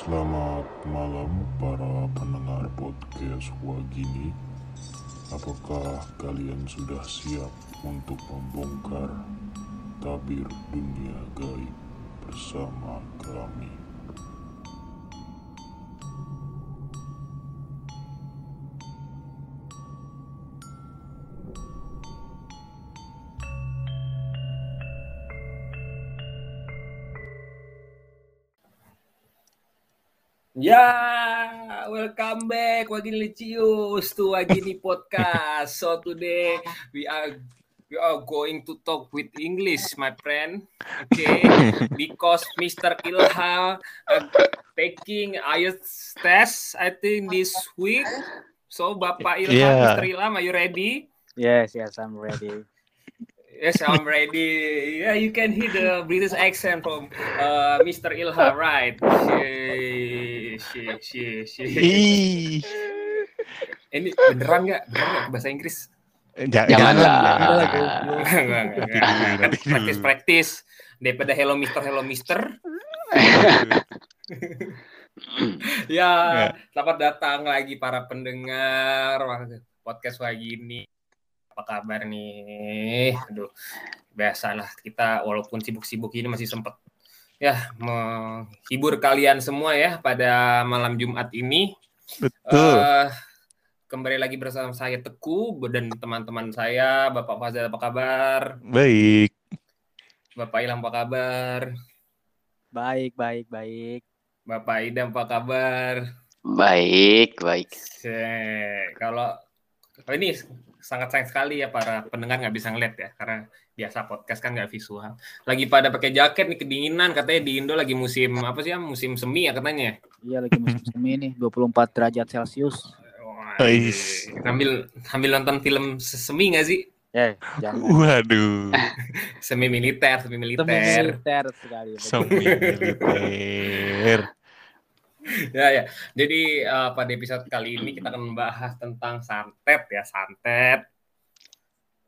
Selamat malam para pendengar podcast Wagini. Apakah kalian sudah siap untuk membongkar tabir dunia gaib bersama kami? Ya, welcome back Wagini Licius to Wagini Podcast. So today we are we are going to talk with English, my friend. Okay, because Mr. Ilham uh, taking IELTS test, I think this week. So Bapak Ilham, Yeah. Mr. Ilham, are you ready? Yes, yes, I'm ready. Yes, I'm ready. Yeah, you can hear the British accent from uh, Mr. Ilham, right? Ini beneran nggak? Beneran nggak bahasa Inggris? ja- Jangan jangan lah. lah. Enggak, enggak, enggak, enggak. Nanti dulu. Praktis, praktis. Daripada hello mister, hello mister. Ya, Ya. selamat datang lagi para pendengar podcast lagi ini. Apa kabar nih? Aduh, biasalah kita walaupun sibuk-sibuk ini masih sempat ya menghibur kalian semua ya pada malam Jumat ini. Betul. Eh, kembali lagi bersama saya Teku dan teman-teman saya Bapak Fazal apa kabar? Baik. Bapak Ilham apa kabar? Baik, baik, baik. Bapak Idam apa kabar? Baik, baik. Kalau ini sangat sayang sekali ya para pendengar nggak bisa ngeliat ya karena biasa podcast kan nggak visual. Lagi pada pakai jaket nih kedinginan katanya di Indo lagi musim apa sih ya musim semi ya katanya. Iya lagi musim semi nih, 24 derajat Celcius. Wah. Sambil sambil nonton film semi nggak sih? Eh, jangan. Waduh. Semi militer, semi Semi militer. militer sekali. Semi militer. Ya ya. Jadi eh, pada episode kali ini kita akan membahas tentang santet ya santet.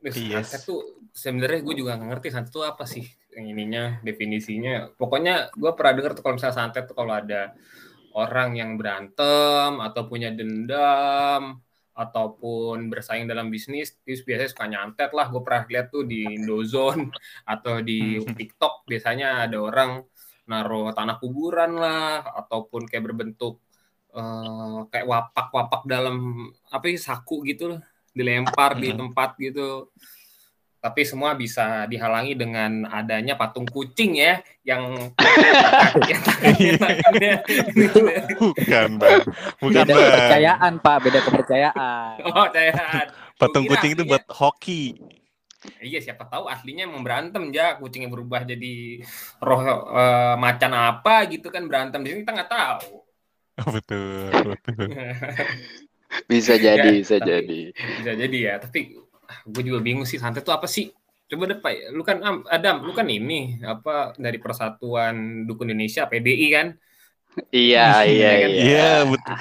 Yes. Santet tuh sebenarnya gue juga nggak ngerti santet tuh apa sih yang ininya definisinya. Pokoknya gue pernah dengar tuh kalau misalnya santet tuh kalau ada orang yang berantem atau punya dendam ataupun bersaing dalam bisnis, itu biasanya suka nyantet lah. Gue pernah lihat tuh di Indozone atau di TikTok biasanya ada orang naruh tanah kuburan lah ataupun kayak berbentuk eh, kayak wapak-wapak dalam apa sih saku gitu loh dilempar di tempat gitu tapi semua bisa dihalangi dengan adanya patung kucing ya yang Bukan, Bang. Bukan, Beda kepercayaan, Pak, beda kepercayaan. oh saya Patung kucing itu aslinya- buat hoki. Iya siapa tahu aslinya emang berantem ya kucingnya berubah jadi roh eh, macan apa gitu kan berantem di sini kita nggak tahu. Oh, betul, betul. Bisa jadi, Ya, bisa tapi- jadi. Bisa jadi ya, tapi gue juga bingung sih santet itu apa sih? Coba deh Pak, lu kan Am, Adam, lu kan ini apa dari Persatuan Dukun Indonesia PDI kan? Iya, iya, kan? iya. Iya, betul.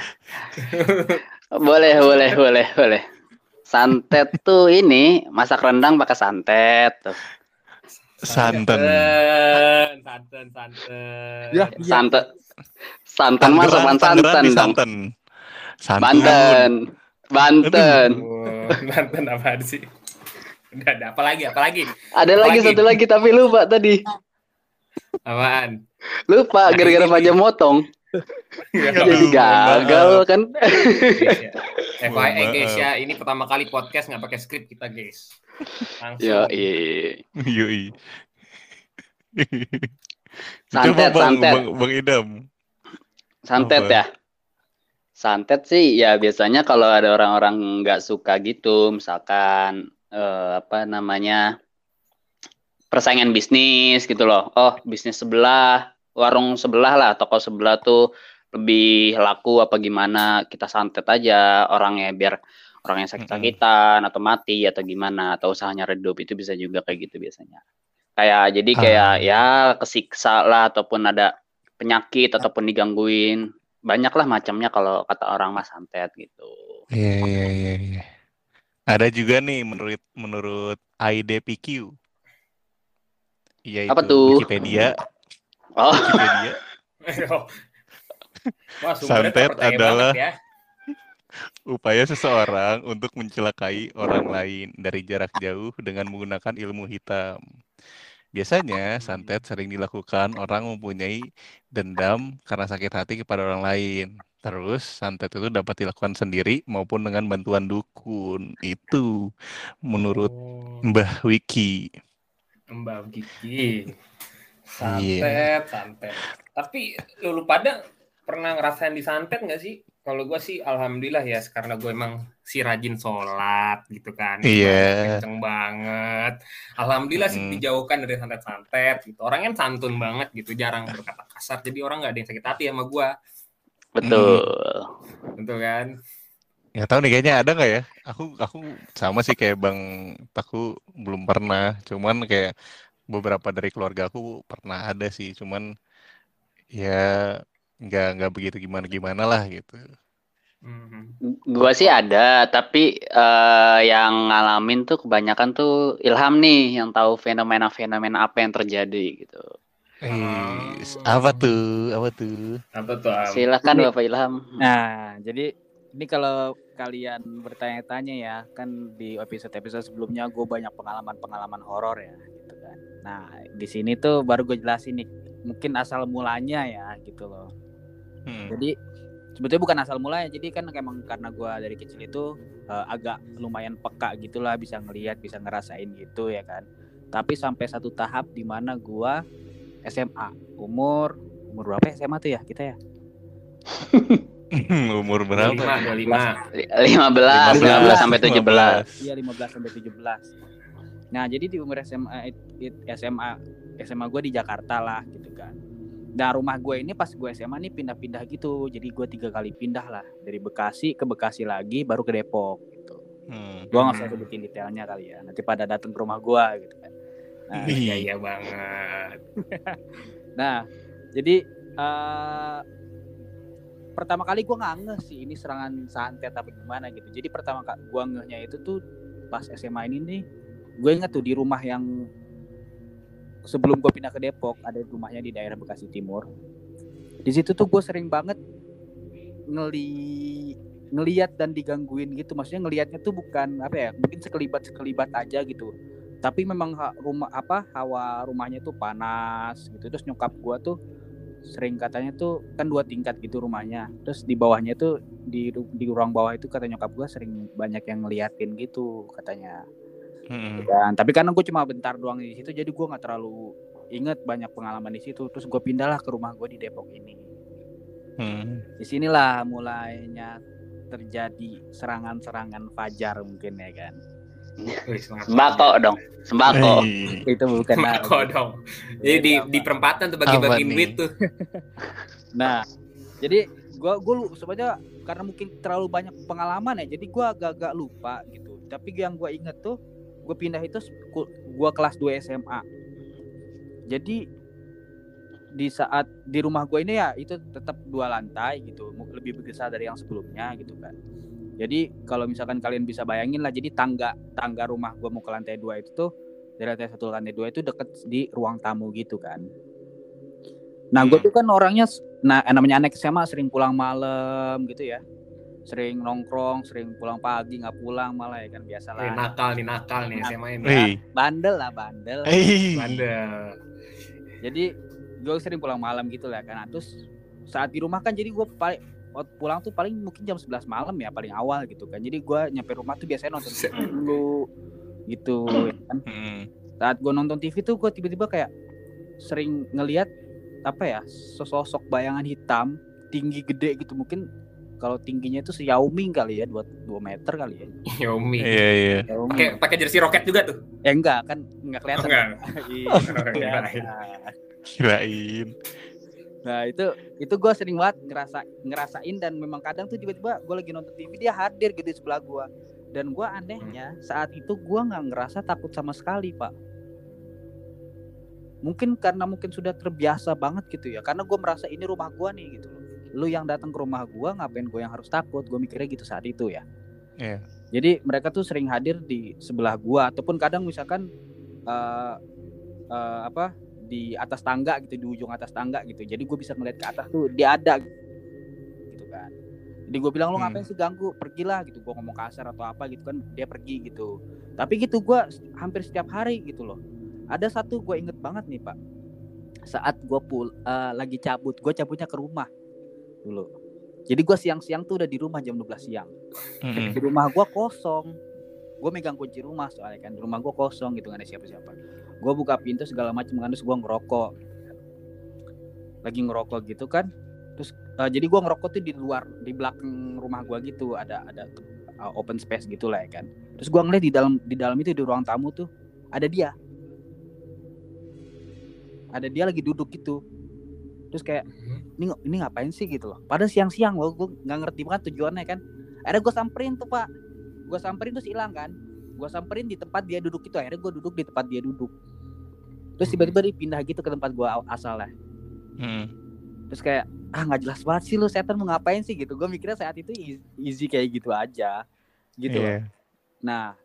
Boleh, boleh, boleh, boleh. Santet tuh ini masak rendang pakai santet tuh. Santen. santen, santen. Ya, Santet. Santan mah sopan dong. santen. Santen. Banten. Banten. Banten apa sih? Udah ada apa lagi? Apa lagi? Ada lagi Lagi. satu lagi tapi lupa tadi. Apaan? Lupa gara-gara pajak motong. Jadi gagal kan. Guys, ya. FYI guys ya, ini pertama kali podcast nggak pakai skrip kita guys. Langsung. Yo, iya. Yoi. Santet, Coba, Bang, santet. Bang, Bang Idam. Santet Apa? ya. Santet sih ya biasanya kalau ada orang-orang nggak suka gitu, misalkan eh, apa namanya persaingan bisnis gitu loh. Oh bisnis sebelah, warung sebelah lah, toko sebelah tuh lebih laku apa gimana? Kita santet aja orangnya biar orangnya sakit-sakitan atau mati atau gimana atau usahanya redup itu bisa juga kayak gitu biasanya. Kayak jadi kayak Ah. ya kesiksa lah ataupun ada penyakit ataupun digangguin banyak lah macamnya kalau kata orang mas santet gitu. Iya, iya, iya, iya. Ada juga nih menurut menurut IDPQ. Yaitu Apa tuh? Wikipedia. Oh, Wikipedia. Wah, Santet adalah- ya. Upaya seseorang untuk mencelakai orang lain dari jarak jauh dengan menggunakan ilmu hitam. Biasanya, santet sering dilakukan orang mempunyai dendam karena sakit hati kepada orang lain. Terus, santet itu dapat dilakukan sendiri maupun dengan bantuan dukun. Itu menurut Oh, Mbah Wiki. Mbak Gigi. Iya. Santet, santet. Tapi lu, lu pada pernah ngerasain disantet nggak sih? Kalau gue sih alhamdulillah ya, karena gue emang si rajin sholat gitu kan. Iya. Kenceng banget. Alhamdulillah sih Mm. dijauhkan dari santet-santet gitu. Orangnya santun banget gitu, jarang berkata kasar. Jadi orang nggak ada yang sakit hati sama gue. Betul. Tentu kan. Nggak tahu nih kayaknya ada nggak ya? Aku aku sama sih kayak Bang Taku belum pernah. Cuman kayak beberapa dari keluarga aku pernah ada sih. Cuman ya nggak nggak begitu gimana gimana lah gitu. Mhm. Gua sih ada, tapi eh, yang ngalamin tuh kebanyakan tuh Ilham nih yang tahu fenomena-fenomena apa yang terjadi gitu. Eh, apa tuh? Apa tuh? Apa tuh? Am? Silakan Ini- Bapak Ilham. Nah, jadi ini kalau kalian bertanya-tanya ya, kan di episode-episode sebelumnya gue banyak pengalaman-pengalaman horor ya. Nah, di sini tuh baru gue jelasin nih, mungkin asal mulanya ya, gitu loh. Hmm. Jadi sebetulnya bukan asal mulanya, jadi kan emang karena gue dari kecil itu eh, agak lumayan peka gitulah, bisa ngelihat, bisa ngerasain gitu ya kan. Tapi sampai satu tahap di mana gue SMA, umur umur berapa ya SMA tuh ya kita ya? Umur berapa? 25, 25. 15, 15 sampai 17. Iya 15 sampai 17. Nah, jadi di umur SMA SMA SMA gue di Jakarta lah gitu kan. Nah, rumah gue ini pas gue SMA nih pindah-pindah gitu. Jadi gue tiga kali pindah lah dari Bekasi ke Bekasi lagi baru ke Depok gitu. Hmm. Gue nggak usah sebutin detailnya kali ya. Nanti pada datang ke rumah gue gitu kan. Nah, Iya, iya banget. Nah, jadi eh pertama kali gue nggak ngeh sih ini serangan santet apa gimana gitu. Jadi pertama kali gue ngehnya itu tuh pas SMA ini nih, gue inget tuh di rumah yang sebelum gue pindah ke Depok ada rumahnya di daerah Bekasi Timur. Di situ tuh gue sering banget ngeli ngeliat dan digangguin gitu. Maksudnya ngelihatnya tuh bukan apa ya, mungkin sekelibat sekelibat aja gitu tapi memang ha- rumah apa hawa rumahnya tuh panas gitu terus nyokap gua tuh sering katanya tuh kan dua tingkat gitu rumahnya terus di bawahnya tuh di di ruang bawah itu kata nyokap gua sering banyak yang ngeliatin gitu katanya Hmm. dan tapi karena gue cuma bentar doang di situ jadi gua nggak terlalu inget banyak pengalaman di situ terus gue pindahlah ke rumah gue di Depok ini Hmm. di sinilah mulainya terjadi serangan-serangan fajar mungkin ya kan semangat. Sembako dong, sembako. Hei. itu bukan Sembako dong. Jadi di, di perempatan tuh bagi-bagi Apa nih? duit tuh. Nah, jadi gua gua lu sebenarnya karena mungkin terlalu banyak pengalaman ya, jadi gua agak-agak lupa gitu. Tapi yang gua inget tuh, gua pindah itu gua kelas 2 SMA. Jadi di saat di rumah gua ini ya itu tetap dua lantai gitu, lebih besar dari yang sebelumnya gitu kan. Jadi kalau misalkan kalian bisa bayangin lah, jadi tangga tangga rumah gua mau ke lantai dua itu tuh dari lantai satu ke lantai dua itu deket di ruang tamu gitu kan. Nah, gue Hmm. tuh kan orangnya, nah namanya anak SMA sering pulang malam gitu ya, sering nongkrong, sering pulang pagi nggak pulang malah ya kan biasa Nih, lah. nakal nih, nakal nih SMA ini. Hei. Bandel lah bandel. Hei. Bandel. Jadi gue sering pulang malam gitu lah kan. Nah, Terus saat di rumah kan jadi gue paling waktu pulang tuh paling mungkin jam 11 malam ya paling awal gitu kan. Jadi gue nyampe rumah tuh biasanya nonton TV dulu gitu ya kan. Hmm. Saat gue nonton TV tuh gue tiba-tiba kayak sering ngelihat apa ya sosok bayangan hitam tinggi gede gitu mungkin kalau tingginya itu Xiaomi kali ya 2, 2 meter kali ya. Yomi. Iya iya. Xiaomi. Pakai pakai jersey roket juga tuh. Eh enggak kan enggak Oh, kelihatan. enggak. Iya. Kirain. Kirain. Nah itu itu gue sering banget ngerasa ngerasain dan memang kadang tuh tiba-tiba gue lagi nonton TV dia hadir gitu di sebelah gue dan gue anehnya saat itu gue nggak ngerasa takut sama sekali pak mungkin karena mungkin sudah terbiasa banget gitu ya karena gue merasa ini rumah gue nih gitu loh lu yang datang ke rumah gue ngapain gue yang harus takut gue mikirnya gitu saat itu ya Iya. jadi mereka tuh sering hadir di sebelah gua ataupun kadang misalkan eh eh, apa di atas tangga gitu di ujung atas tangga gitu jadi gue bisa ngeliat ke atas tuh dia ada Jadi gue bilang lo Hmm. ngapain sih ganggu, pergilah gitu. Gue ngomong kasar atau apa gitu kan, dia pergi gitu. Tapi gitu gue hampir setiap hari gitu loh. Ada satu gue inget banget nih pak. Saat gue pul eh, lagi cabut, gue cabutnya ke rumah dulu. Jadi gue siang-siang tuh udah di rumah jam 12 siang. Mm-mm. Di rumah gue kosong. Gue megang kunci rumah soalnya kan. Di rumah gue kosong gitu gak ada siapa-siapa. Gue buka pintu segala macam kan terus gue ngerokok. Lagi ngerokok gitu kan. Terus eh, jadi gue ngerokok tuh di luar di belakang rumah gue gitu ada ada eh, open space gitu lah ya kan. Terus gue ngeliat di dalam di dalam itu di ruang tamu tuh ada dia. Ada dia lagi duduk gitu. Terus kayak ini ini ngapain sih gitu loh. Padahal siang-siang loh gue nggak ngerti banget tujuannya kan. Akhirnya gue samperin tuh pak. Gue samperin terus hilang kan. Gue samperin di tempat dia duduk itu. Akhirnya gue duduk di tempat dia duduk. Terus tiba-tiba dia pindah gitu ke tempat gue asalnya. Mm. Terus kayak ah nggak jelas banget sih lu setan mau ngapain sih gitu. Gue mikirnya saat itu easy, kayak gitu aja. Gitu loh. Iya. Nah,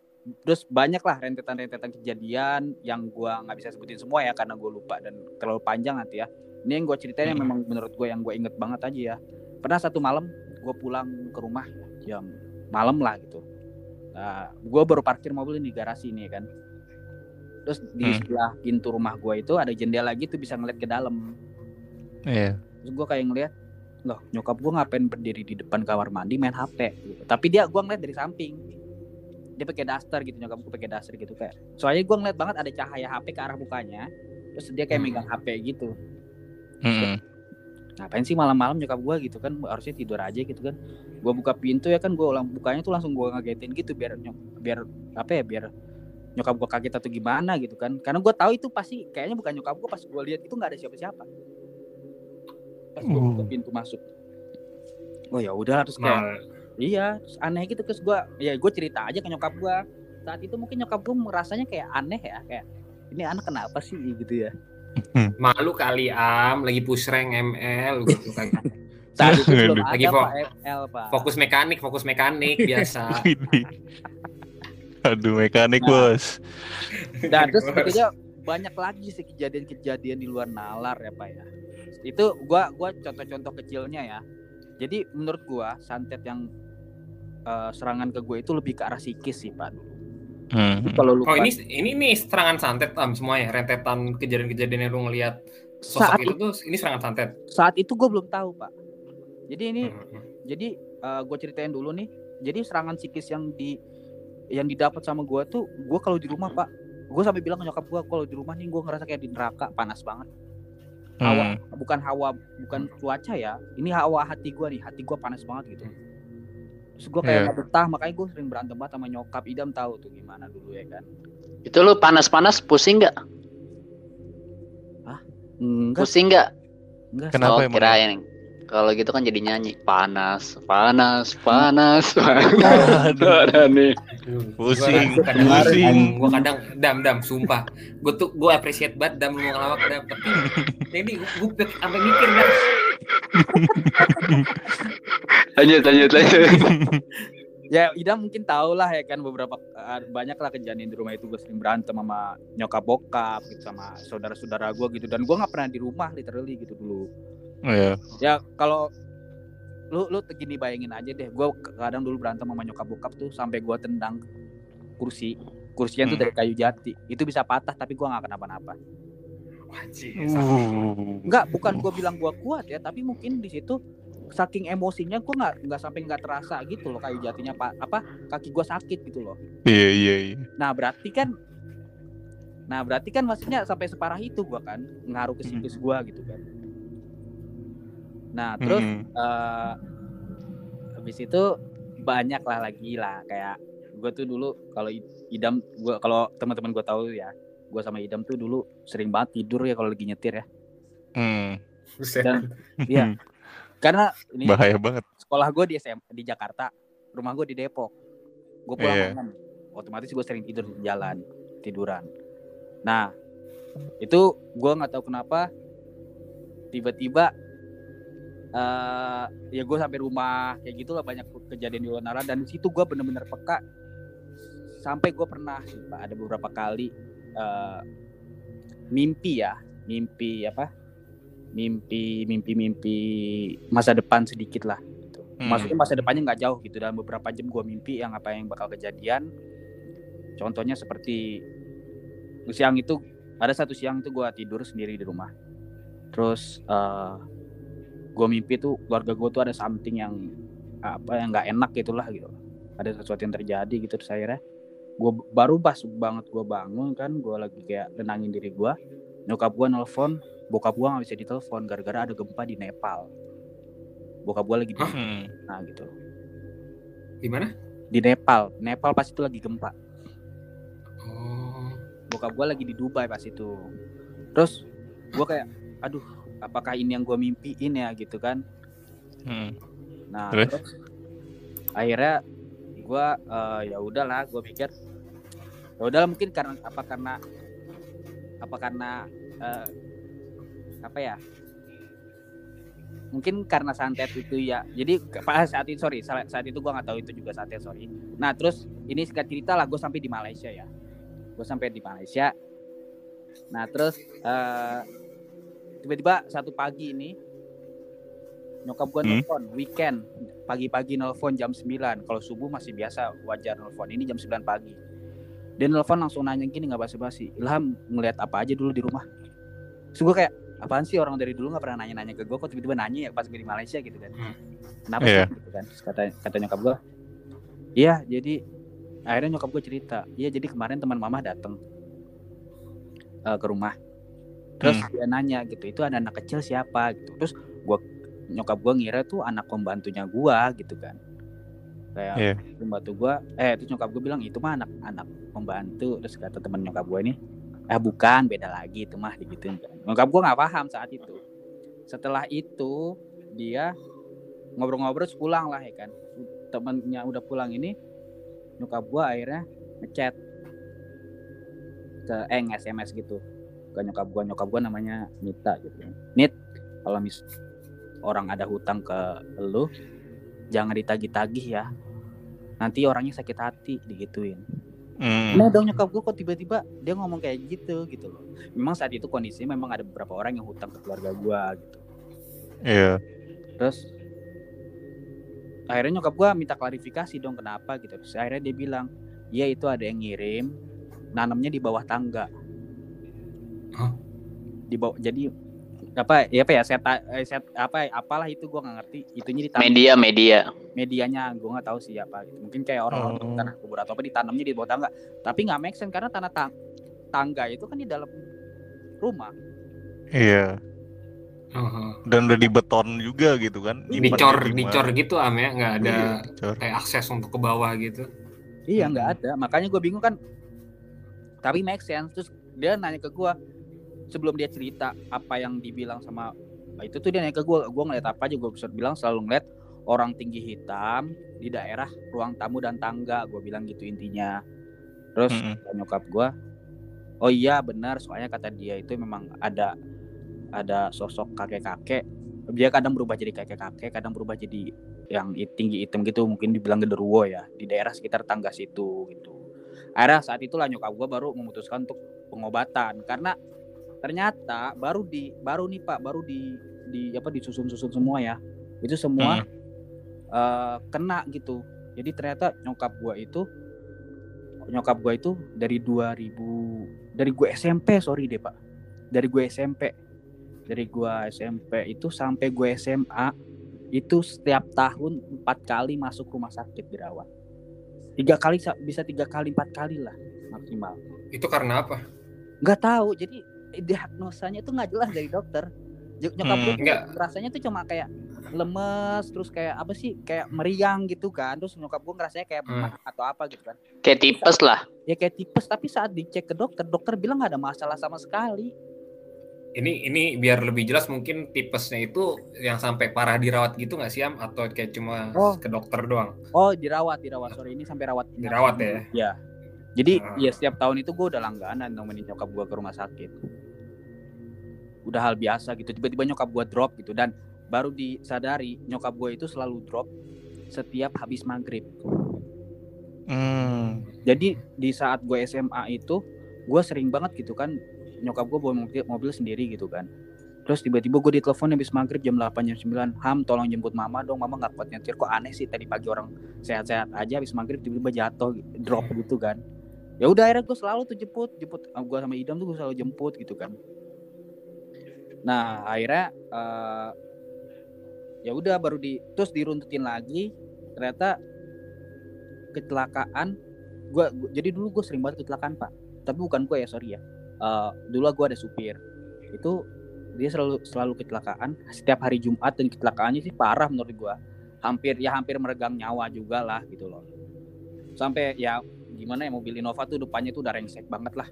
terus banyak lah rentetan-rentetan kejadian yang gua nggak bisa sebutin semua ya karena gue lupa dan terlalu panjang nanti ya. Ini yang gue ceritain yang memang menurut gue yang gue inget banget aja ya. Pernah satu malam gue pulang ke rumah jam malam lah gitu. Nah, gue baru parkir mobil di garasi nih kan. Terus di Hmm. sebelah pintu rumah gue itu ada jendela gitu bisa ngeliat ke dalam. Iya. Terus gue kayak ngeliat, loh nyokap gue ngapain berdiri di depan kamar mandi main HP gitu. Tapi dia gue ngeliat dari samping. Dia pakai daster gitu, nyokap gue pakai daster gitu kayak. Soalnya gue ngeliat banget ada cahaya HP ke arah mukanya. Terus dia kayak Hmm. megang HP gitu. Mm-mm. Ngapain sih malam-malam nyokap gue gitu kan harusnya tidur aja gitu kan. Gue buka pintu ya kan gue ulang bukanya tuh langsung gue ngagetin gitu biar nyok- biar apa ya biar nyokap gue kaget atau gimana gitu kan. Karena gue tahu itu pasti kayaknya bukan nyokap gue pas gue lihat itu nggak ada siapa-siapa. Pas gue buka Uh. pintu masuk. Oh ya udah terus kayak Mal, Iya, terus aneh gitu terus gua ya gue cerita aja ke nyokap gua. Saat itu mungkin nyokap gua merasanya kayak aneh ya, kayak ini anak kenapa sih gitu ya. Malu kali am lagi push rank ML gitu kan. Aduh. ada Lagi fo- FL, Pak. Fokus mekanik, fokus mekanik biasa. Aduh mekanik Nah. bos. Dan terus sebetulnya banyak lagi sih kejadian-kejadian di luar nalar ya, Pak ya. Itu gua gua contoh-contoh kecilnya ya. Jadi menurut gua santet yang eh, serangan ke gue itu lebih ke arah psikis sih, Pak. Hmm. Kalau lu Oh ini ini nih serangan santet am semuanya rentetan kejadian-kejadian yang lu ngeliat sosok Saat itu tuh ini serangan santet. saat itu gue belum tahu, Pak. Jadi ini Hmm. jadi gue ceritain dulu nih jadi serangan psikis yang di yang didapat sama gue tuh gue kalau di rumah pak gue sampai bilang ke nyokap gue kalau di rumah nih gue ngerasa kayak di neraka panas banget hawa Hmm. bukan hawa bukan cuaca ya ini hawa hati gue nih hati gue panas banget gitu terus gue kayak nggak betah makanya gue sering berantem banget sama nyokap idam tahu tuh gimana dulu ya kan Itu lu panas-panas pusing nggak? enggak Pusing nggak? enggak Kenapa oh, emang? kirain. Kalau gitu kan jadi nyanyi panas, panas, panas. Aduh. Ada nih. Pusing, pusing. Gue kadang dam dam sumpah. Gue tuh gue appreciate banget dam lu mau ngelawak dam. Tapi jadi gue sampai mikir dah. Lanjut, lanjut, lanjut. ya idam mungkin tahu lah ya kan beberapa eh, banyak lah kejadian di rumah itu gue sering berantem sama nyokap bokap gitu sama saudara-saudara gue gitu dan gue nggak pernah di rumah literally gitu dulu Iya. ya kalau lu lu gini bayangin aja deh gue kadang dulu berantem sama nyokap bokap tuh sampai gue tendang kursi kursinya tuh Hmm. dari kayu jati itu bisa patah tapi gue nggak kenapa-napa Wajib. Uh. nggak bukan gue bilang gue kuat ya tapi mungkin di situ saking emosinya gue nggak nggak sampai nggak terasa gitu loh kayu jatinya pak apa kaki gue sakit gitu loh Iya iya iya. nah berarti kan nah berarti kan maksudnya sampai separah itu gue kan ngaruh ke psikis gue gitu kan nah terus Mm-mm. eh habis itu banyak lah lagi lah kayak gue tuh dulu kalau idam gue kalau teman-teman gue tahu ya gue sama idam tuh dulu sering banget tidur ya kalau lagi nyetir ya Hmm. Dan- Iya. karena ini Bahaya banget. sekolah gue di SM di Jakarta rumah gue di Depok gue pulang Iya. malam otomatis gue sering tidur di jalan tiduran nah itu gue nggak tahu kenapa tiba-tiba eh ya gue sampai rumah kayak gitulah banyak kejadian di luar nalar. Dan di situ gue bener-bener peka. Sampai gue pernah ada beberapa kali eh mimpi ya mimpi apa? Mimpi mimpi mimpi masa depan sedikit lah gitu. Hmm. maksudnya masa depannya nggak jauh gitu. Dalam beberapa jam gue mimpi yang apa yang bakal kejadian. Contohnya seperti siang itu ada satu siang itu gue tidur sendiri di rumah. Terus uh, gue mimpi tuh keluarga gue tuh ada something yang apa yang nggak enak gitulah gitu ada sesuatu yang terjadi gitu terus akhirnya gue baru pas banget gue bangun kan gue lagi kayak tenangin diri gue nyokap gue nelfon bokap gue nggak bisa ditelepon gara-gara ada gempa di Nepal bokap gue lagi di? Hmm. nah gitu Di mana? di Nepal Nepal pas itu lagi gempa Oh. bokap gue lagi di Dubai pas itu terus gue kayak aduh apakah ini yang gue mimpiin ya gitu kan. Hmm. nah Terus? terus, akhirnya gue ya udahlah gue pikir ya udahlah mungkin karena apa karena apa karena eh, apa ya? Mungkin karena santet itu ya jadi pas saat itu sorry saat saat itu gue nggak tahu itu juga santet sorry. Nah terus ini singkat cerita lah gue sampai di Malaysia ya. Gue sampai di Malaysia. Nah terus eh, tiba-tiba satu pagi ini nyokap gue Hmm. nelfon weekend. Pagi-pagi nelfon jam 9 kalau subuh masih biasa wajar nelfon. Ini jam 9 pagi. Dia nelfon langsung nanya gini nggak basa-basi. Ilham ngelihat apa aja dulu di rumah? Terus gue kayak apaan sih orang dari dulu nggak pernah nanya-nanya ke gue kok tiba-tiba nanya ya pas gue di Malaysia? Gitu kan. Hmm. kenapa Iya. sih gitu kan. Terus kata kata nyokap gue iya jadi akhirnya nyokap gue cerita. Iya jadi kemarin teman mama datang eh, ke rumah terus Hmm. dia nanya gitu itu ada anak kecil siapa? Gitu. Terus gua nyokap gua ngira tuh anak pembantunya gua gitu kan. Kayak Iya. pembantu gua eh terus nyokap gua bilang itu mah anak anak pembantu. Terus kata teman nyokap gua ini eh bukan beda lagi itu mah kan. Nyokap gua nggak paham saat itu. Setelah itu dia ngobrol-ngobrol pulang lah ya kan. Temennya udah pulang ini nyokap gua akhirnya ngechat ke eh SMS gitu ke nyokap gua nyokap gua namanya Nita gitu Nit kalau mis orang ada hutang ke lu jangan ditagih-tagih ya nanti orangnya sakit hati digituin Hmm. Nah dong nyokap gue kok tiba-tiba dia ngomong kayak gitu gitu loh. Memang saat itu kondisinya memang ada beberapa orang yang hutang ke keluarga gue gitu. Iya. Terus akhirnya nyokap gue minta klarifikasi dong kenapa gitu. Terus akhirnya dia bilang, iya itu ada yang ngirim, nanamnya di bawah tangga. Di bawah jadi apa ya apa ya set, eh, set apa apalah itu gue nggak ngerti itunya ditanam Media, media. medianya gue nggak tahu siapa gitu mungkin kayak orang-orang Oh. tanah kubur atau apa ditanamnya di bawah tangga tapi nggak make sense karena tanah tang- tangga itu kan di dalam rumah Iya. Oh. Dan udah dibeton juga gitu kan. Dicor, di dicor gitu am ya, nggak ada Iya, kayak akses untuk ke bawah gitu. Iya Hmm. nggak ada, makanya gue bingung kan. Tapi make sense. Terus dia nanya ke gue sebelum dia cerita apa yang dibilang sama nah, itu tuh dia nanya ke gue, gue ngeliat apa aja gue bisa bilang selalu ngeliat orang tinggi hitam di daerah ruang tamu dan tangga, gue bilang gitu intinya. Terus Mm-mm. kata nyokap gue, oh iya benar, soalnya kata dia itu memang ada ada sosok kakek-kakek. Dia kadang berubah jadi kakek-kakek, kadang berubah jadi yang tinggi hitam gitu, mungkin dibilang genderuwo ya di daerah sekitar tangga situ gitu. Akhirnya saat itulah nyokap gue baru memutuskan untuk pengobatan karena ternyata baru di baru nih pak baru di di apa disusun-susun semua ya. Itu semua eh, kena gitu. Jadi ternyata nyokap gua itu nyokap gua itu dari 2000 dari gue SMP sorry deh pak. Dari gue SMP dari gua SMP itu sampai gue SMA itu setiap tahun empat kali masuk rumah sakit dirawat. Tiga kali sa- bisa tiga kali empat kali lah maksimal. Itu karena apa? nggak tahu. Jadi diagnosanya tuh nggak jelas dari dokter nyokap Hmm, gue rasanya tuh cuma kayak lemes terus kayak apa sih kayak meriang gitu kan terus nyokap gue ngerasanya kayak Hmm. atau apa gitu kan Kayak tipes lah. ya kayak tipes tapi saat dicek ke dokter dokter bilang nggak ada masalah sama sekali Ini ini biar lebih jelas mungkin tipesnya itu yang sampai parah dirawat gitu nggak sih am atau kayak cuma Oh. ke dokter doang? oh dirawat dirawat sorry ini sampai rawat inap. Dirawat ya? ya jadi Ah. ya setiap tahun itu gue udah langganan nemenin nyokap gue ke rumah sakit. Udah hal biasa gitu tiba-tiba nyokap gue drop gitu. Dan baru disadari nyokap gue itu selalu drop setiap habis maghrib. Hmm. jadi di saat gue SMA itu gue sering banget gitu kan nyokap gue bawa mobil, mobil sendiri gitu kan. Terus tiba-tiba gue ditelepon habis maghrib jam 8 jam 9 ham tolong jemput mama dong mama nggak kuat nyetir. Kok aneh sih tadi pagi orang sehat-sehat aja habis maghrib tiba-tiba jatuh drop gitu kan ya udah akhirnya gue selalu tuh jemput jemput gue sama idam tuh gue selalu jemput gitu kan. Nah akhirnya eh, ya udah baru di terus diruntutin lagi ternyata kecelakaan gua- jadi dulu gue sering banget kecelakaan pak. Tapi bukan gue ya sorry ya. Eh, dulu gue ada supir. Itu dia selalu selalu kecelakaan. Setiap hari Jumat dan kecelakaannya sih parah menurut gue hampir ya hampir meregang nyawa juga lah gitu loh. Sampai ya gimana ya mobil Innova tuh depannya tuh udah rengsek banget lah.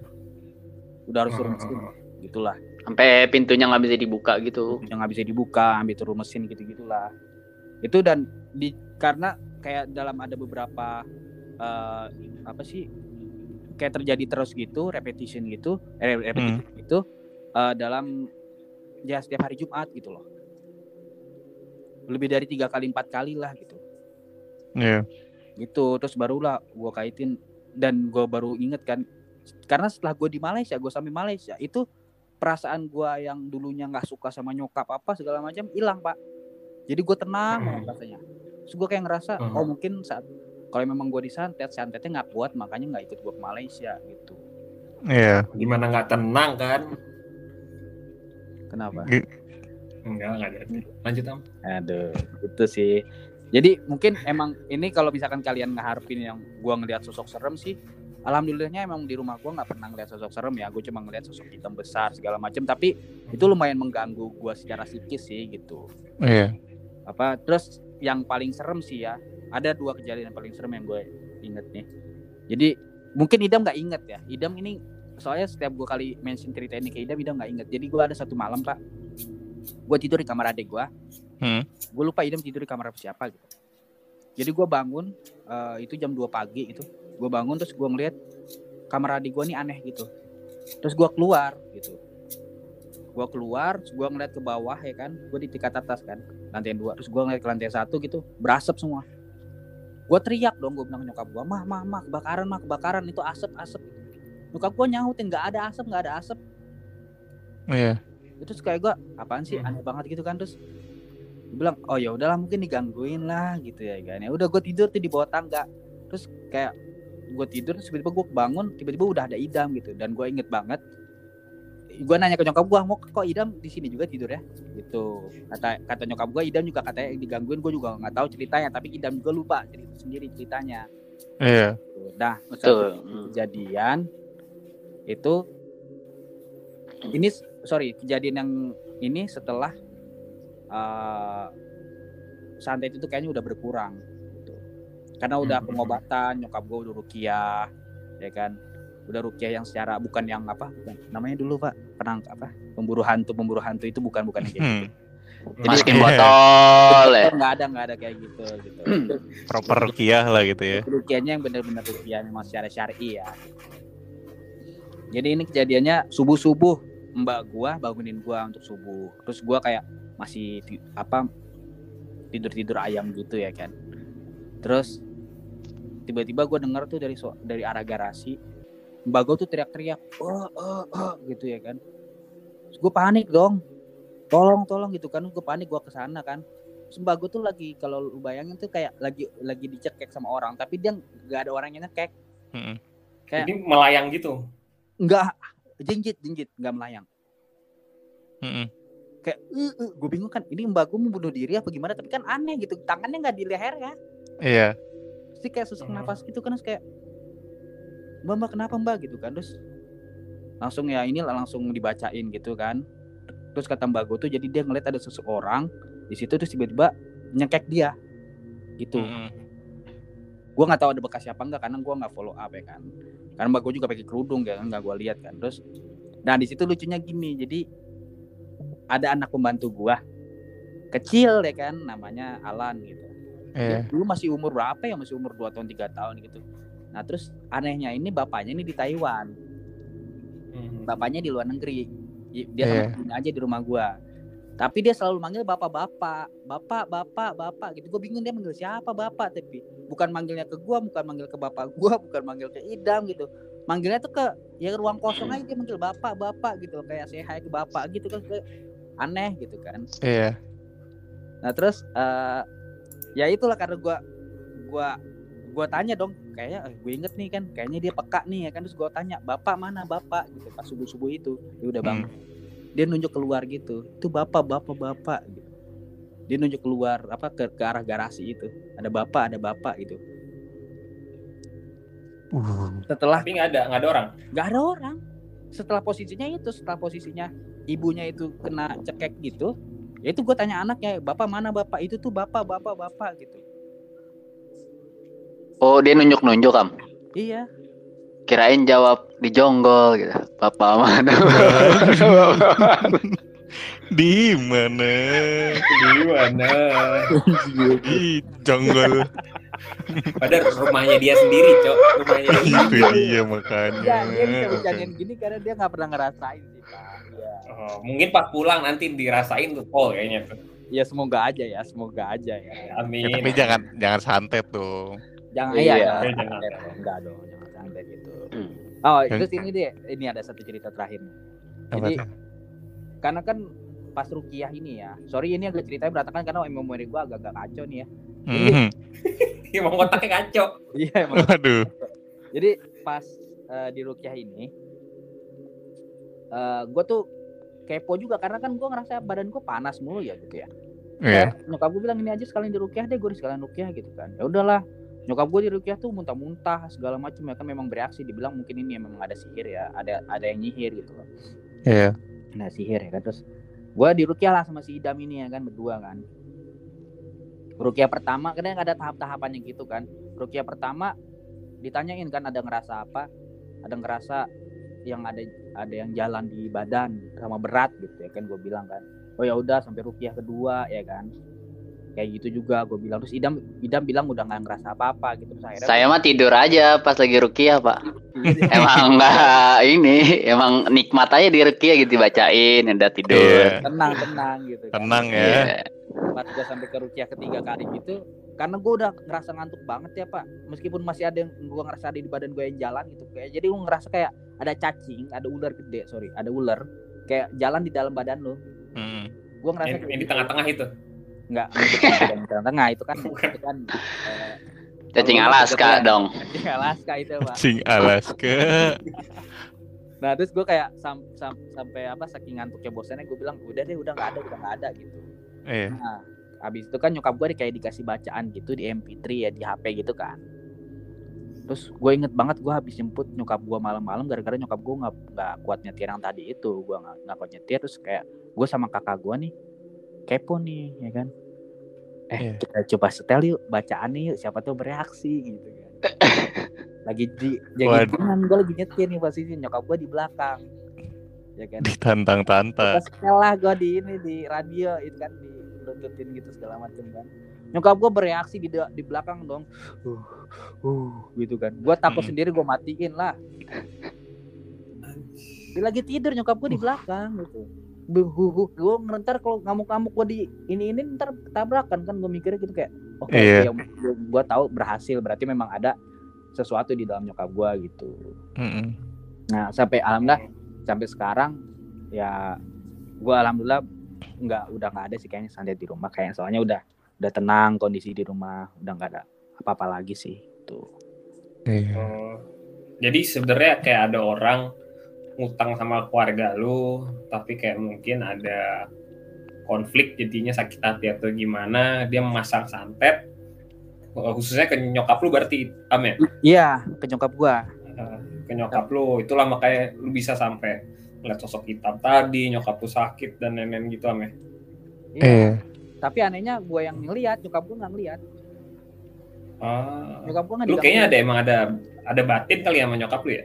Udah harus suruh mesin gitulah. Sampai pintunya nggak bisa dibuka gitu. yang nggak bisa dibuka ambil turun mesin gitu gitulah itu dan di karena kayak dalam ada beberapa eh, apa sih kayak terjadi terus gitu repetition gitu eh, repetition gitu eh, dalam ya setiap hari Jumat gitu loh. Lebih dari tiga kali empat kali lah gitu. Iya. gitu terus barulah gue kaitin dan gue baru inget kan karena setelah gue di Malaysia gue sampai Malaysia itu perasaan gue yang dulunya nggak suka sama nyokap apa segala macam hilang pak jadi gue tenang Hmm. rasanya terus gue kayak ngerasa Hmm. oh mungkin saat kalau memang gue disantet santetnya nggak kuat makanya nggak ikut gue ke Malaysia gitu Iya. Gimana nggak tenang kan? kenapa Enggak, enggak jadi. Lanjut am. Aduh, itu sih. Jadi mungkin emang ini kalau misalkan kalian ngeharapin yang gua ngelihat sosok serem sih, alhamdulillahnya emang di rumah gua nggak pernah ngeliat sosok serem ya. Gue cuma ngeliat sosok hitam besar segala macam, tapi itu lumayan mengganggu gua secara psikis sih gitu. Iya. Apa terus yang paling serem sih ya, ada dua kejadian yang paling serem yang gue inget nih. Jadi mungkin Idam nggak inget ya. Idam ini soalnya setiap gua kali mention cerita ini ke Idam, Idam nggak inget. Jadi gua ada satu malam pak, gue tidur di kamar adik gua Hmm. gue lupa idam tidur di kamar siapa gitu. Jadi gue bangun eh, itu jam 2 pagi gitu. Gue bangun terus gue ngeliat kamar adik gue nih aneh gitu. Terus gue keluar gitu. Gue keluar terus gue ngeliat ke bawah ya kan. Gue di tingkat atas kan lantai dua. Terus gue ngeliat ke lantai satu gitu berasap semua. Gue teriak dong gue bilang nyokap gue mah mah mah kebakaran mah kebakaran. Itu asap asap. Nyokap gue nyautin nggak ada asap nggak ada asap. Iya. terus kayak gue apaan sih? Hmm. aneh banget gitu kan. Terus bilang oh ya udahlah mungkin digangguin lah gitu ya kan ya udah gue tidur tuh di bawah tangga terus kayak gue tidur terus tiba-tiba gue bangun tiba-tiba udah ada idam gitu dan gue inget banget gue nanya ke nyokap gue mau kok idam di sini juga tidur ya gitu kata kata nyokap gue idam juga katanya digangguin gue juga nggak tahu ceritanya tapi idam juga lupa cerita sendiri ceritanya Iya. Gitu. nah Betul. kejadian itu ini sorry kejadian yang ini setelah uh, santet itu kayaknya udah berkurang gitu. karena udah Hmm. pengobatan nyokap gue udah rukiah ya kan udah rukiah yang secara bukan yang apa bukan namanya dulu pak penang apa pemburu hantu pemburu hantu itu bukan bukan Hmm. gitu Jadi- Masukin botol ya. nggak ada nggak ada kayak gitu gitu Proper rukiah lah gitu ya. rukiahnya yang benar-benar rukiah memang secara syar'i ya. Jadi ini kejadiannya subuh-subuh mbak gua bangunin gua untuk subuh. Terus gua kayak masih apa tidur-tidur ayam gitu ya kan. Terus tiba-tiba gua denger tuh dari so- dari arah garasi mbak gua tuh teriak-teriak, oh, oh, oh, gitu ya kan. Terus gua panik dong, tolong, tolong gitu kan. Gua panik gua ke sana kan. Terus mbak gua tuh lagi kalau lu bayangin tuh kayak lagi lagi dicekek sama orang, tapi dia nggak ada orang yang ngekek, Mm-mm. Kayak- Ini melayang gitu. nggak jinjit jinjit nggak melayang. Mm-mm. Kayak, uh, uh, gue bingung kan, ini mbak gue mau bunuh diri apa gimana? Tapi kan aneh gitu, tangannya nggak di lehernya. Iya. Terus dia kayak sesak Hmm. nafas gitu kan, terus kayak mbak mbak kenapa mbak gitu kan, terus langsung ya ini langsung dibacain gitu kan. Terus kata mbak gue tuh jadi dia ngeliat ada seseorang di situ terus tiba-tiba nyekek dia gitu. Mm-mm. gue nggak tahu ada bekas siapa enggak karena gue nggak follow up ya kan karena mbak gue juga pakai kerudung ya kan nggak gue lihat kan terus nah di situ lucunya gini jadi ada anak pembantu gue kecil ya kan namanya Alan gitu. Iya. Dia dulu masih umur berapa ya? Masih umur 2 tahun tiga tahun gitu. Nah terus anehnya ini bapaknya ini di Taiwan. Hmm. bapaknya di luar negeri. Dia Iya. sama ibunya aja di rumah gua. Tapi dia selalu manggil bapak-bapak. Bapak bapak bapak gitu. Gue bingung dia manggil siapa bapak tapi bukan manggilnya ke gua bukan manggil ke bapak gua bukan manggil ke idam gitu. Manggilnya tuh ke ya ruang kosong aja dia manggil bapak bapak gitu kayak saya hai ke bapak gitu kan aneh gitu kan. Iya. Nah terus eh ya itulah karena gua gua gua tanya dong kayaknya eh, gue inget nih kan kayaknya dia peka nih ya kan terus gua tanya bapak mana bapak? gitu pas subuh subuh itu. Dia udah bangun dia nunjuk keluar gitu. Itu bapak bapak bapak. gitu. Dia nunjuk keluar apa ke, ke arah garasi itu. Ada bapak ada bapak gitu. Uh. setelah Tapi nggak ada nggak ada orang. nggak ada orang. Setelah posisinya itu setelah posisinya ibunya itu kena cekek gitu ya itu gue tanya anaknya bapak mana bapak itu tuh bapak bapak bapak gitu Oh, dia nunjuk-nunjuk, Kam. iya Kirain jawab di jonggol gitu. Bapak mana? Di mana? Di mana? Di jonggol. Padahal rumahnya dia sendiri, Cok. Rumahnya dia Itu sendiri. dia makanya. ya dia bisa bercandain gini karena dia nggak pernah ngerasain sih pak ya Oh, mungkin pas pulang nanti dirasain tuh Pol kayaknya tuh. ya semoga aja ya semoga aja ya Amin. Ya, tapi jangan jangan santet dong. jangan Iya. iya, Eh, jangan dong. enggak dong jangan santai gitu Hmm. oh terus ini deh ini ada satu cerita terakhir nih. Apa Jadi- tuh? karena kan pas rukiah ini ya sorry ini agak ceritanya berantakan karena memori gua agak-agak kacau nih ya Mhm. Emang otaknya kacau. iya emang Waduh. Jadi pas eh, di Rukiah ini, eh gue tuh kepo juga karena kan gue ngerasa badan gue panas mulu ya gitu ya. Iya. Kayak Nyokap gue bilang ini aja sekalian di Rukiah deh, gue sekalian Rukiah gitu kan. Ya udahlah. Nyokap gue di Rukiah tuh muntah-muntah segala macam ya kan memang bereaksi dibilang mungkin ini memang ada sihir ya, ada ada yang nyihir gitu loh. Iya. Nah sihir ya kan terus gue di Rukiah lah sama si Idam ini ya kan berdua kan. Rukiah pertama kadang ada tahap-tahapannya gitu kan. Rukiah pertama ditanyain kan ada ngerasa apa? Ada ngerasa yang ada ada yang jalan di badan sama berat gitu ya kan gue bilang kan. Oh ya udah sampai Rukiah kedua ya kan. Kayak gitu juga gue bilang terus Idam Idam bilang udah nggak ngerasa apa-apa gitu terus akhirnya Saya mah tidur aja pas lagi rukiah, Pak. Emang enggak ini, emang nikmat aja di rukiah gitu bacain, udah tidur. Iya. tenang tenang gitu kan. Tenang ya. Iya. pas gue sampai ke Rukiah ketiga kali gitu karena gue udah ngerasa ngantuk banget ya pak meskipun masih ada yang gue ngerasa ada di badan gue yang jalan gitu kayak jadi gue ngerasa kayak ada cacing ada ular gede sorry ada ular kayak jalan di dalam badan lo Mhm. gue ngerasa Yang, kayak yang di gitu. tengah-tengah itu. Nggak tengah-tengah itu kan itu kan eh, Cacing Alaska dong. cacing Alaska itu pak Cing Alaska. nah terus gue kayak sam, sam- sampai apa saking ngantuknya bosannya gue bilang udah deh udah nggak ada udah nggak ada gitu Iya. Nah, habis itu kan nyokap gue kayak dikasih bacaan gitu di MP3 ya di HP gitu kan. Terus gue inget banget gue habis jemput nyokap gue malam-malam gara-gara nyokap gue nggak nggak kuat nyetir yang tadi itu gue nggak nggak kuat nyetir terus kayak gue sama kakak gue nih kepo nih ya kan. Eh Iya. kita coba setel yuk bacaan nih yuk siapa tuh bereaksi gitu kan. lagi di jadi Waduh. gue lagi nyetir nih posisi nyokap gue di belakang ya kan Ditantang-tantang. Pas setelah gue di ini di radio itu kan di luntutin gitu segala macam kan. Nyokap gue bereaksi di di belakang dong. Uh, uh, gitu kan. Gue takut Mm. sendiri gue matiin lah. Dia lagi tidur nyokap gue di belakang gitu. Gue ntar kalau ngamuk-ngamuk gue di ini ini ntar tabrakan kan gue mikirnya gitu kayak oke Iya. ya, gue tahu berhasil berarti memang ada sesuatu di dalam nyokap gue gitu. Mhm. Nah sampai alhamdulillah sampai sekarang ya gua alhamdulillah nggak udah nggak ada sih kayaknya santai di rumah kayak soalnya udah udah tenang kondisi di rumah udah nggak ada apa-apa lagi sih tuh. Iya. Oh. Jadi sebenarnya kayak ada orang ngutang sama keluarga lu, tapi kayak mungkin ada konflik jadinya sakit hati atau gimana, dia memasang santet eh, khususnya ke nyokap lu berarti Am ya? Iya ke nyokap gua. Eh, ke nyokap lu itulah makanya lu bisa sampai ngeliat sosok hitam tadi nyokap lu sakit dan lain-lain gitu Am ya? Iya. Iya. Tapi anehnya gua yang ngelihat nyokap gua nggak ngelihat. Ah, Nyokap gua nggak lu kayaknya ada ngeliat. emang ada ada batin kali ya sama nyokap lu ya?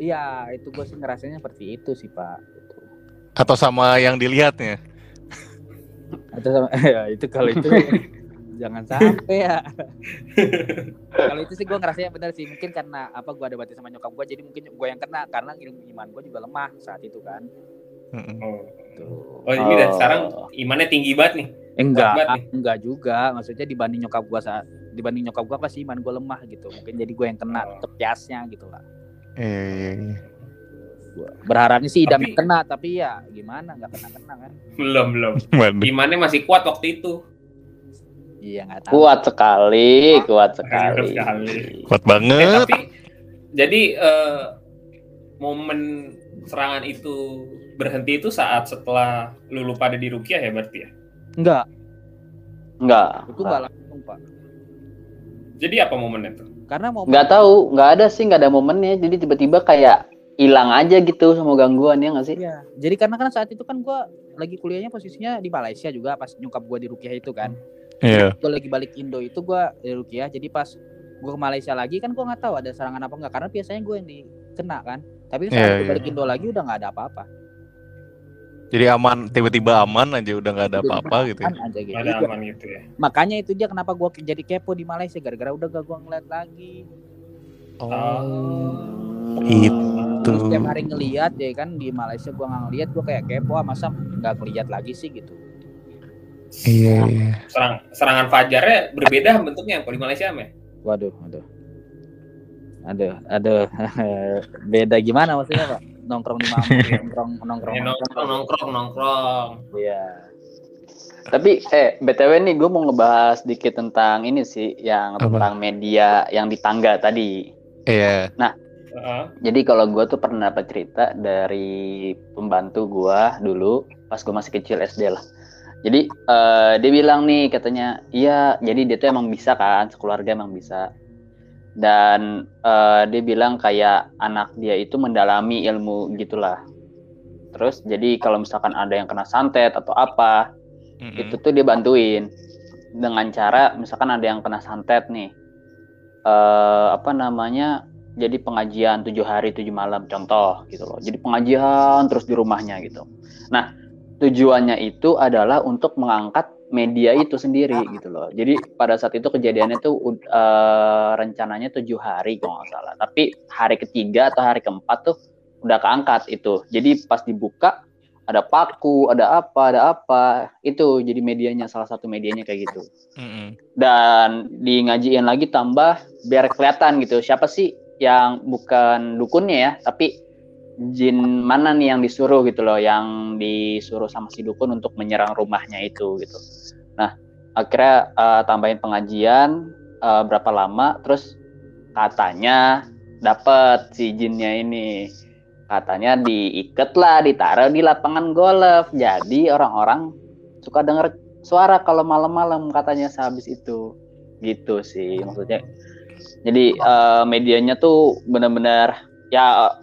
Iya itu gua sih ngerasanya seperti itu sih pak. Gitu. Atau sama yang dilihatnya. Atau sama, ya, itu kalau itu jangan sampai ya. kalau itu sih gua ngerasanya benar sih mungkin karena apa gua ada batin sama nyokap gua jadi mungkin gua yang kena karena ilmu iman gua juga lemah saat itu kan. Oh, Tuh. oh ini dan Oh. sekarang imannya tinggi banget nih. Enggak, banget nih. enggak juga. Maksudnya dibanding nyokap gua saat dibanding nyokap gua pasti iman gua lemah gitu. Mungkin jadi gua yang kena Oh. tetep jasnya gitu lah. Iya, iya, iya. Gua berharapnya sih idam Tapi- kena tapi ya gimana nggak kena kena kan Belum, belum. Imannya masih kuat waktu itu. iya nggak tahu Kuat sekali, kuat sekali. sekali. Kuat Eh, banget. tapi jadi eh, momen serangan itu berhenti itu saat setelah lu lupa ada di Rukiah ya berarti ya? enggak Enggak. itu nggak langsung pak Jadi apa momennya tuh? Karena mau Nggak tahu, nggak ada sih, nggak ada momennya. Jadi tiba-tiba kayak hilang aja gitu sama gangguan ya nggak sih? Iya, jadi karena kan saat itu kan gua lagi kuliahnya posisinya di Malaysia juga pas nyokap gua di Rukiah itu kan. Iya. Gua lagi balik Indo itu gua di Rukiah, jadi pas gua ke Malaysia lagi kan gua nggak tahu ada serangan apa enggak karena biasanya gua yang dikena kan. Tapi saat Iya, gua iya. balik Indo lagi udah nggak ada apa-apa. Jadi aman, tiba-tiba aman aja udah nggak ada apa-apa gitu. ya. aman aja gitu. Ada Iya. aman gitu ya? Makanya itu dia kenapa gua jadi kepo di Malaysia gara-gara udah gak gua ngeliat lagi. Oh, Itu. Terus itu. tiap hari ngeliat ya kan di Malaysia gua nggak ngeliat gua kayak kepo ah masa nggak ngeliat lagi sih gitu. Iya, iya. Serang, serangan fajarnya berbeda bentuknya kalau di Malaysia me? Waduh, aduh. Aduh, aduh. Beda gimana maksudnya, Pak? Nongkrong di mampu, nongkrong nongkrong. Ya, nongkrong, nongkrong, nongkrong. Iya. Tapi eh btw nih gue mau ngebahas dikit tentang ini sih yang Apa? tentang media yang di tangga tadi. Iya. Heeh. Jadi kalau gue tuh pernah dapat cerita dari pembantu gue dulu pas gue masih kecil SD lah. Jadi eh, dia bilang nih katanya, iya jadi dia tuh emang bisa kan, sekeluarga emang bisa. Dan eh, dia bilang kayak anak dia itu mendalami ilmu gitulah. Terus jadi kalau misalkan ada yang kena santet atau apa, Mm-mm. itu tuh dia bantuin dengan cara misalkan ada yang kena santet nih eh apa namanya jadi pengajian tujuh hari tujuh malam contoh gitu loh jadi pengajian terus di rumahnya gitu nah tujuannya itu adalah untuk mengangkat media itu sendiri gitu loh jadi pada saat itu kejadiannya tuh eh, rencananya tujuh hari kalau nggak salah tapi hari ketiga atau hari keempat tuh udah keangkat itu jadi pas dibuka ada paku, ada apa, ada apa. Itu jadi medianya salah satu medianya kayak gitu. Mm-mm. Dan di ngajiin lagi tambah biar kelihatan gitu. Siapa sih yang bukan dukunnya ya, tapi jin mana nih yang disuruh gitu loh, yang disuruh sama si dukun untuk menyerang rumahnya itu gitu. Nah, akhirnya eh, tambahin pengajian eh, berapa lama terus katanya dapat si jinnya ini. Katanya diikat lah ditaruh di lapangan golf. Jadi orang-orang suka denger suara kalau malam-malam katanya sehabis itu. Gitu sih maksudnya. Jadi eh, medianya tuh benar-benar ya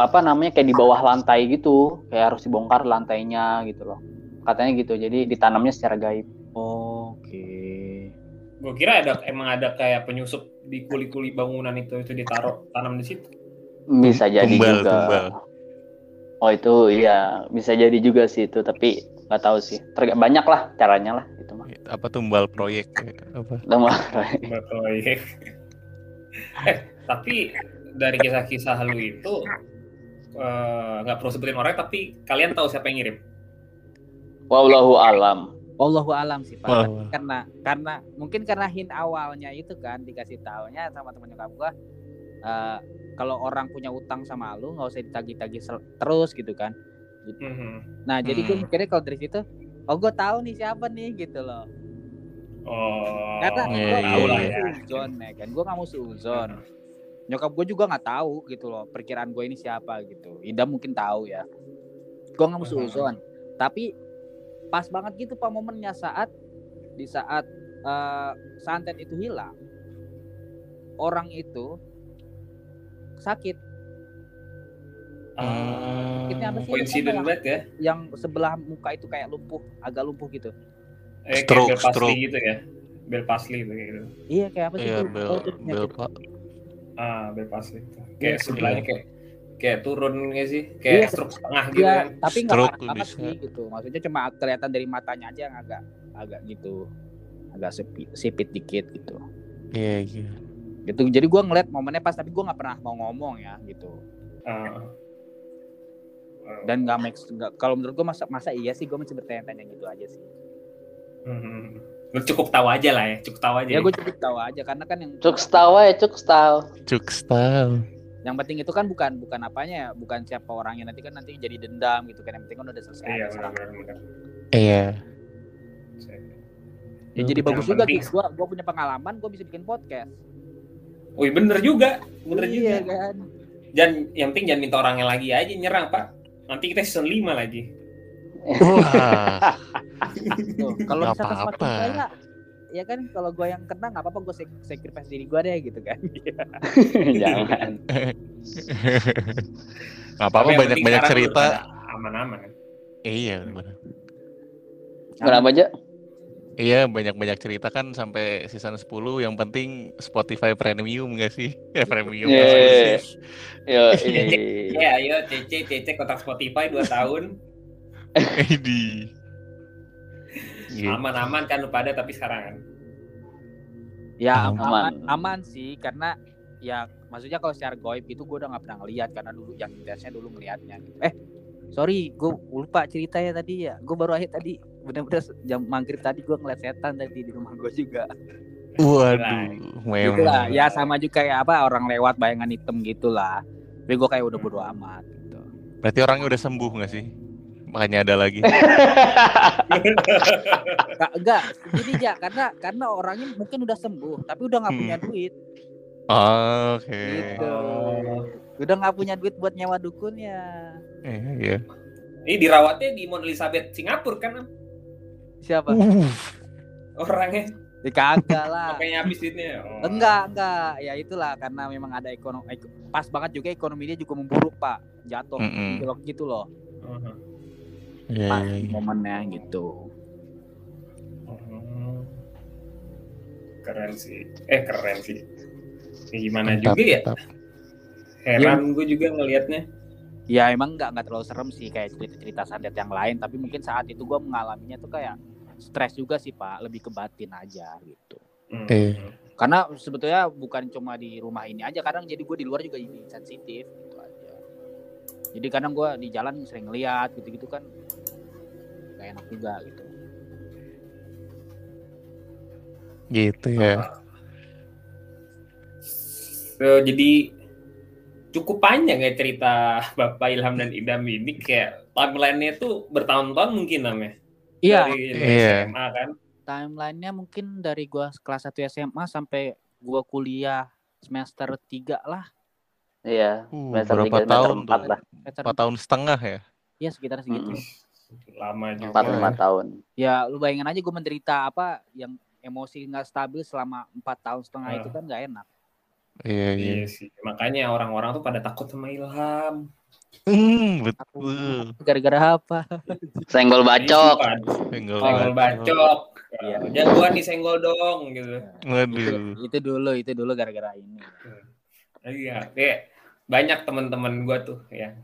apa namanya kayak di bawah lantai gitu kayak harus dibongkar lantainya gitu loh katanya gitu jadi ditanamnya secara gaib Oke. Gue kira ada emang ada kayak penyusup di kuli-kuli bangunan itu itu ditaruh tanam di situ. bisa jadi Tumbal, juga tumbal. oh itu iya bisa jadi juga sih itu tapi nggak tahu sih Terga- banyak lah caranya lah itu mah Apa tumbal proyek? Apa? Tumbal. Buat proyek. eh, tapi dari kisah-kisah lu itu eh, nggak perlu sebutin orang tapi kalian tahu siapa yang ngirim? wallahu alam Allahu alam sih Pak. Wah. Karena karena mungkin karena hint awalnya itu kan dikasih taunya sama teman nyokap gua eh, kalau orang punya utang sama lu nggak usah ditagih-tagih terus gitu kan. Mhm. Nah, jadi gue Hmm. mikirnya kalau dari situ oh gue tahu nih siapa nih gitu loh. Oh. Karena Iya, gue iya, tahu lah iya. Uzon ya kan. Gue nggak mau seuzon. Nyokap gue juga nggak tahu gitu loh perkiraan gue ini siapa gitu. Ida mungkin tahu ya. Gue nggak Mhm. seuzon. Tapi pas banget gitu pak momennya saat di saat eh, santet itu hilang, orang itu sakit. Sakitnya apa sih? Banget ya. Yang sebelah muka itu kayak lumpuh, agak lumpuh gitu. Eh, Stroke, kayak bel pasli stroke. gitu ya. Bel pasli gitu. Iya kayak apa sih? Iya, Gua bel, bel pak. Ah, bel pasli itu. Kayak iya. sebelahnya kayak kayak turun nggak sih? Kayak stroke setengah gitu Iya, kan. tapi nggak parah bisa. sih gitu. Maksudnya cuma kelihatan dari matanya aja yang agak agak gitu, agak sepi, sipit dikit gitu. Iya, iya. Gitu. Jadi gua ngeliat momennya pas, tapi gua nggak pernah mau ngomong ya gitu. Ah. Dan nggak make, nggak kalau menurut gua masa masa iya sih gua masih bertanya-tanya gitu aja sih. Mhm. Lu cukup tahu aja lah ya, cukup tahu aja. Ya gue cukup tahu aja karena kan yang cuk setawa ya cuk setawa Cuk style. Yang penting itu kan bukan bukan apanya ya, bukan siapa orangnya nanti kan nanti jadi dendam gitu kan. Yang penting kan udah selesai. Iya, benar-benar. Iya. Ya, jadi bagus juga penting- gitu. Gua gua punya pengalaman, gua bisa bikin podcast. Wih, bener juga. Bener iya juga. kan. Jangan, yang penting jangan minta orangnya lagi aja nyerang, Pak. Nanti kita season 5 lagi. Wah. Tuh, kalau Nggak misalkan semakin apa-apa. kaya, ya kan kalau gua yang kena nggak apa-apa gua sak- sacrifice diri gua deh gitu kan. Jangan. Nggak apa-apa banyak-banyak cerita. Aman-aman. kan? Iya, benar. Kenapa aja? Iya, banyak-banyak cerita kan sampai season 10 yang penting Spotify premium gak sih? Ya premium Iya. eksklusif. Yo, Ya, ayo CC, CC kotak Spotify 2 tahun. Edi. Gitu. Aman-aman kan lu pada tapi sekarang kan. Ya Aman. aman, aman sih karena ya maksudnya kalau secara goib itu gue udah nggak pernah ngeliat karena dulu yang intensnya dulu ngelihatnya gitu. Eh sorry gue lupa cerita ya tadi ya gue baru akhir tadi bener-bener jam maghrib tadi gue ngeliat setan tadi di rumah gue juga Waduh, memang. gitu lah ya sama juga kayak apa orang lewat bayangan hitam gitulah tapi gue kayak udah bodo amat gitu Berarti orangnya udah sembuh gak sih? Makanya ada lagi. Nggak- enggak jadi ya karena karena orangnya mungkin udah sembuh tapi udah nggak Hmm. punya duit Oh, Oke. gitu Oh. udah nggak punya duit buat nyewa dukunnya Eh, iya. Ini dirawatnya di Mount Elizabeth Singapura kan siapa Uh, orangnya. di kagak lah Makanya habis duitnya. Oh. Enggak, enggak. Ya itulah karena memang ada ekonomi pas banget juga ekonomi dia juga memburuk, Pak. Jatuh Mm-mm. belok gitu loh. Mhm. Iya, Pas iya, iya. momennya gitu. Mhm. Keren sih. Eh keren sih. Ya, gimana Mantap, juga ya? mantap. Heran gue juga ngelihatnya. Ya emang enggak enggak terlalu serem sih kayak cerita-cerita santet yang lain, tapi mungkin saat itu gua mengalaminya tuh kayak stres juga sih, Pak. Lebih ke batin aja gitu. Mhm. Eh. Karena sebetulnya bukan cuma di rumah ini aja, kadang jadi gue di luar juga ini sensitif gitu aja. Jadi kadang gue di jalan sering lihat gitu-gitu kan gak enak juga gitu. Gitu ya. So, jadi cukup panjang ya cerita Bapak Ilham dan Idam ini kayak timeline-nya tuh bertahun-tahun mungkin namanya. Iya, Dari Iya. SMA kan. timelinenya mungkin dari gua kelas 1 SMA sampai gua kuliah semester 3 lah. Iya. Uh, Semester berapa tiga, semester tahun empat tuh? lah. Semester Empat tahun setengah ya? ya sekitar segitu. Mm. Lama juga. Empat lima tahun. Ya lu bayangin aja gua menderita apa yang emosi nggak stabil selama empat tahun setengah Ah. itu kan nggak enak. Iya, iya. Iya sih. Makanya orang-orang tuh pada takut sama Ilham. Hmm, betul. gara-gara apa? Senggol bacok. Iya, Senggol Senggol bacok. bacok. Iya. Jagoan di senggol dong gitu. Waduh. itu, itu dulu, itu dulu gara-gara ini. Iya, kayak banyak teman-teman gua tuh yang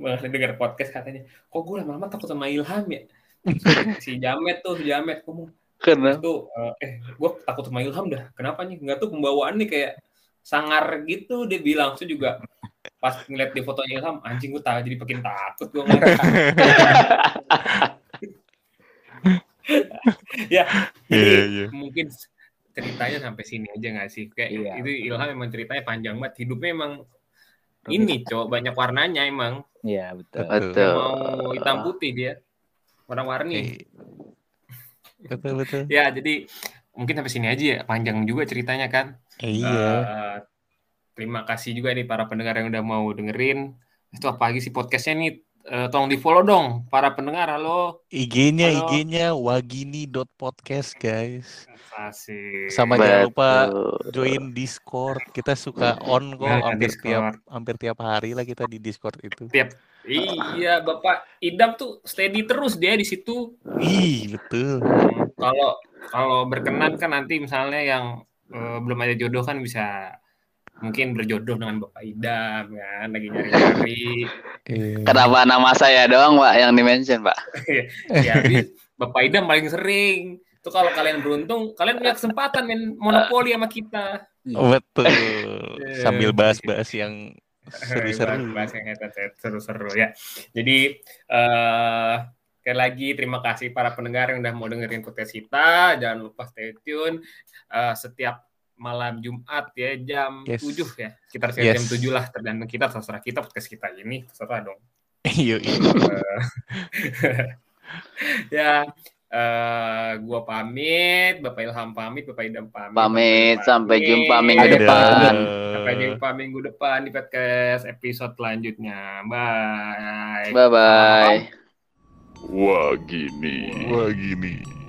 dengar podcast katanya, kok gue lama-lama takut sama Ilham ya? si Jamet tuh, Jamet ngomong, Karena tuh, eh, gue takut sama Ilham dah. Kenapa nih? Enggak tuh pembawaannya kayak sangar gitu dia bilang. Itu juga pas ngeliat di fotonya Ilham, anjing gue tahu jadi makin takut gue ya, Iya, jadi iya. mungkin ceritanya sampai sini aja nggak sih? Kayak Iya. itu Ilham emang ceritanya panjang banget. Hidupnya emang ini cowok banyak warnanya emang. Iya betul. Betul. Mau hitam putih dia. Warna-warni. Betul, betul. Ya, jadi mungkin sampai sini aja ya. Panjang juga ceritanya kan. Eh, Iya. Eh, terima kasih juga nih para pendengar yang udah mau dengerin. Itu apa lagi sih podcastnya nih? Eh, tolong di follow dong para pendengar. Halo. IG-nya, Halo. IG-nya wagini.podcast, guys. Asik. Sama jangan lupa Betul. join Discord. Kita suka on kok Nah, hampir Discord. tiap hampir tiap hari lah kita di Discord itu. Iya, Bapak Idam tuh steady terus dia di situ. Ih, betul. Kalau kalau berkenan kan nanti misalnya yang eh, belum ada jodoh kan bisa mungkin berjodoh dengan Bapak Idam kan lagi nyari-nyari. Eh, Kenapa nama saya doang, Pak, yang di-mention, Pak? ya, habis Bapak Idam paling sering. Itu kalau kalian beruntung, kalian punya kesempatan main monopoli sama kita. betul. Iya. Sambil bahas-bahas yang seru-seru. Bahas yang seru-seru ya. Jadi eh sekali lagi terima kasih para pendengar yang udah mau dengerin podcast kita. Jangan lupa stay tune. Eh, setiap malam Jumat ya jam Yes. 7 ya. Sekitar sekitar jam Yes. 7 lah tergantung kita terserah kita podcast kita ini terserah dong. Iya, iya. ya eh gua pamit, Bapak Ilham pamit, Bapak Idam pamit. Pamit, Bapak sampai pamit. jumpa minggu depan. Sampai jumpa minggu depan di podcast episode selanjutnya. Bye. Bye bye. Wah gini. Wah gini.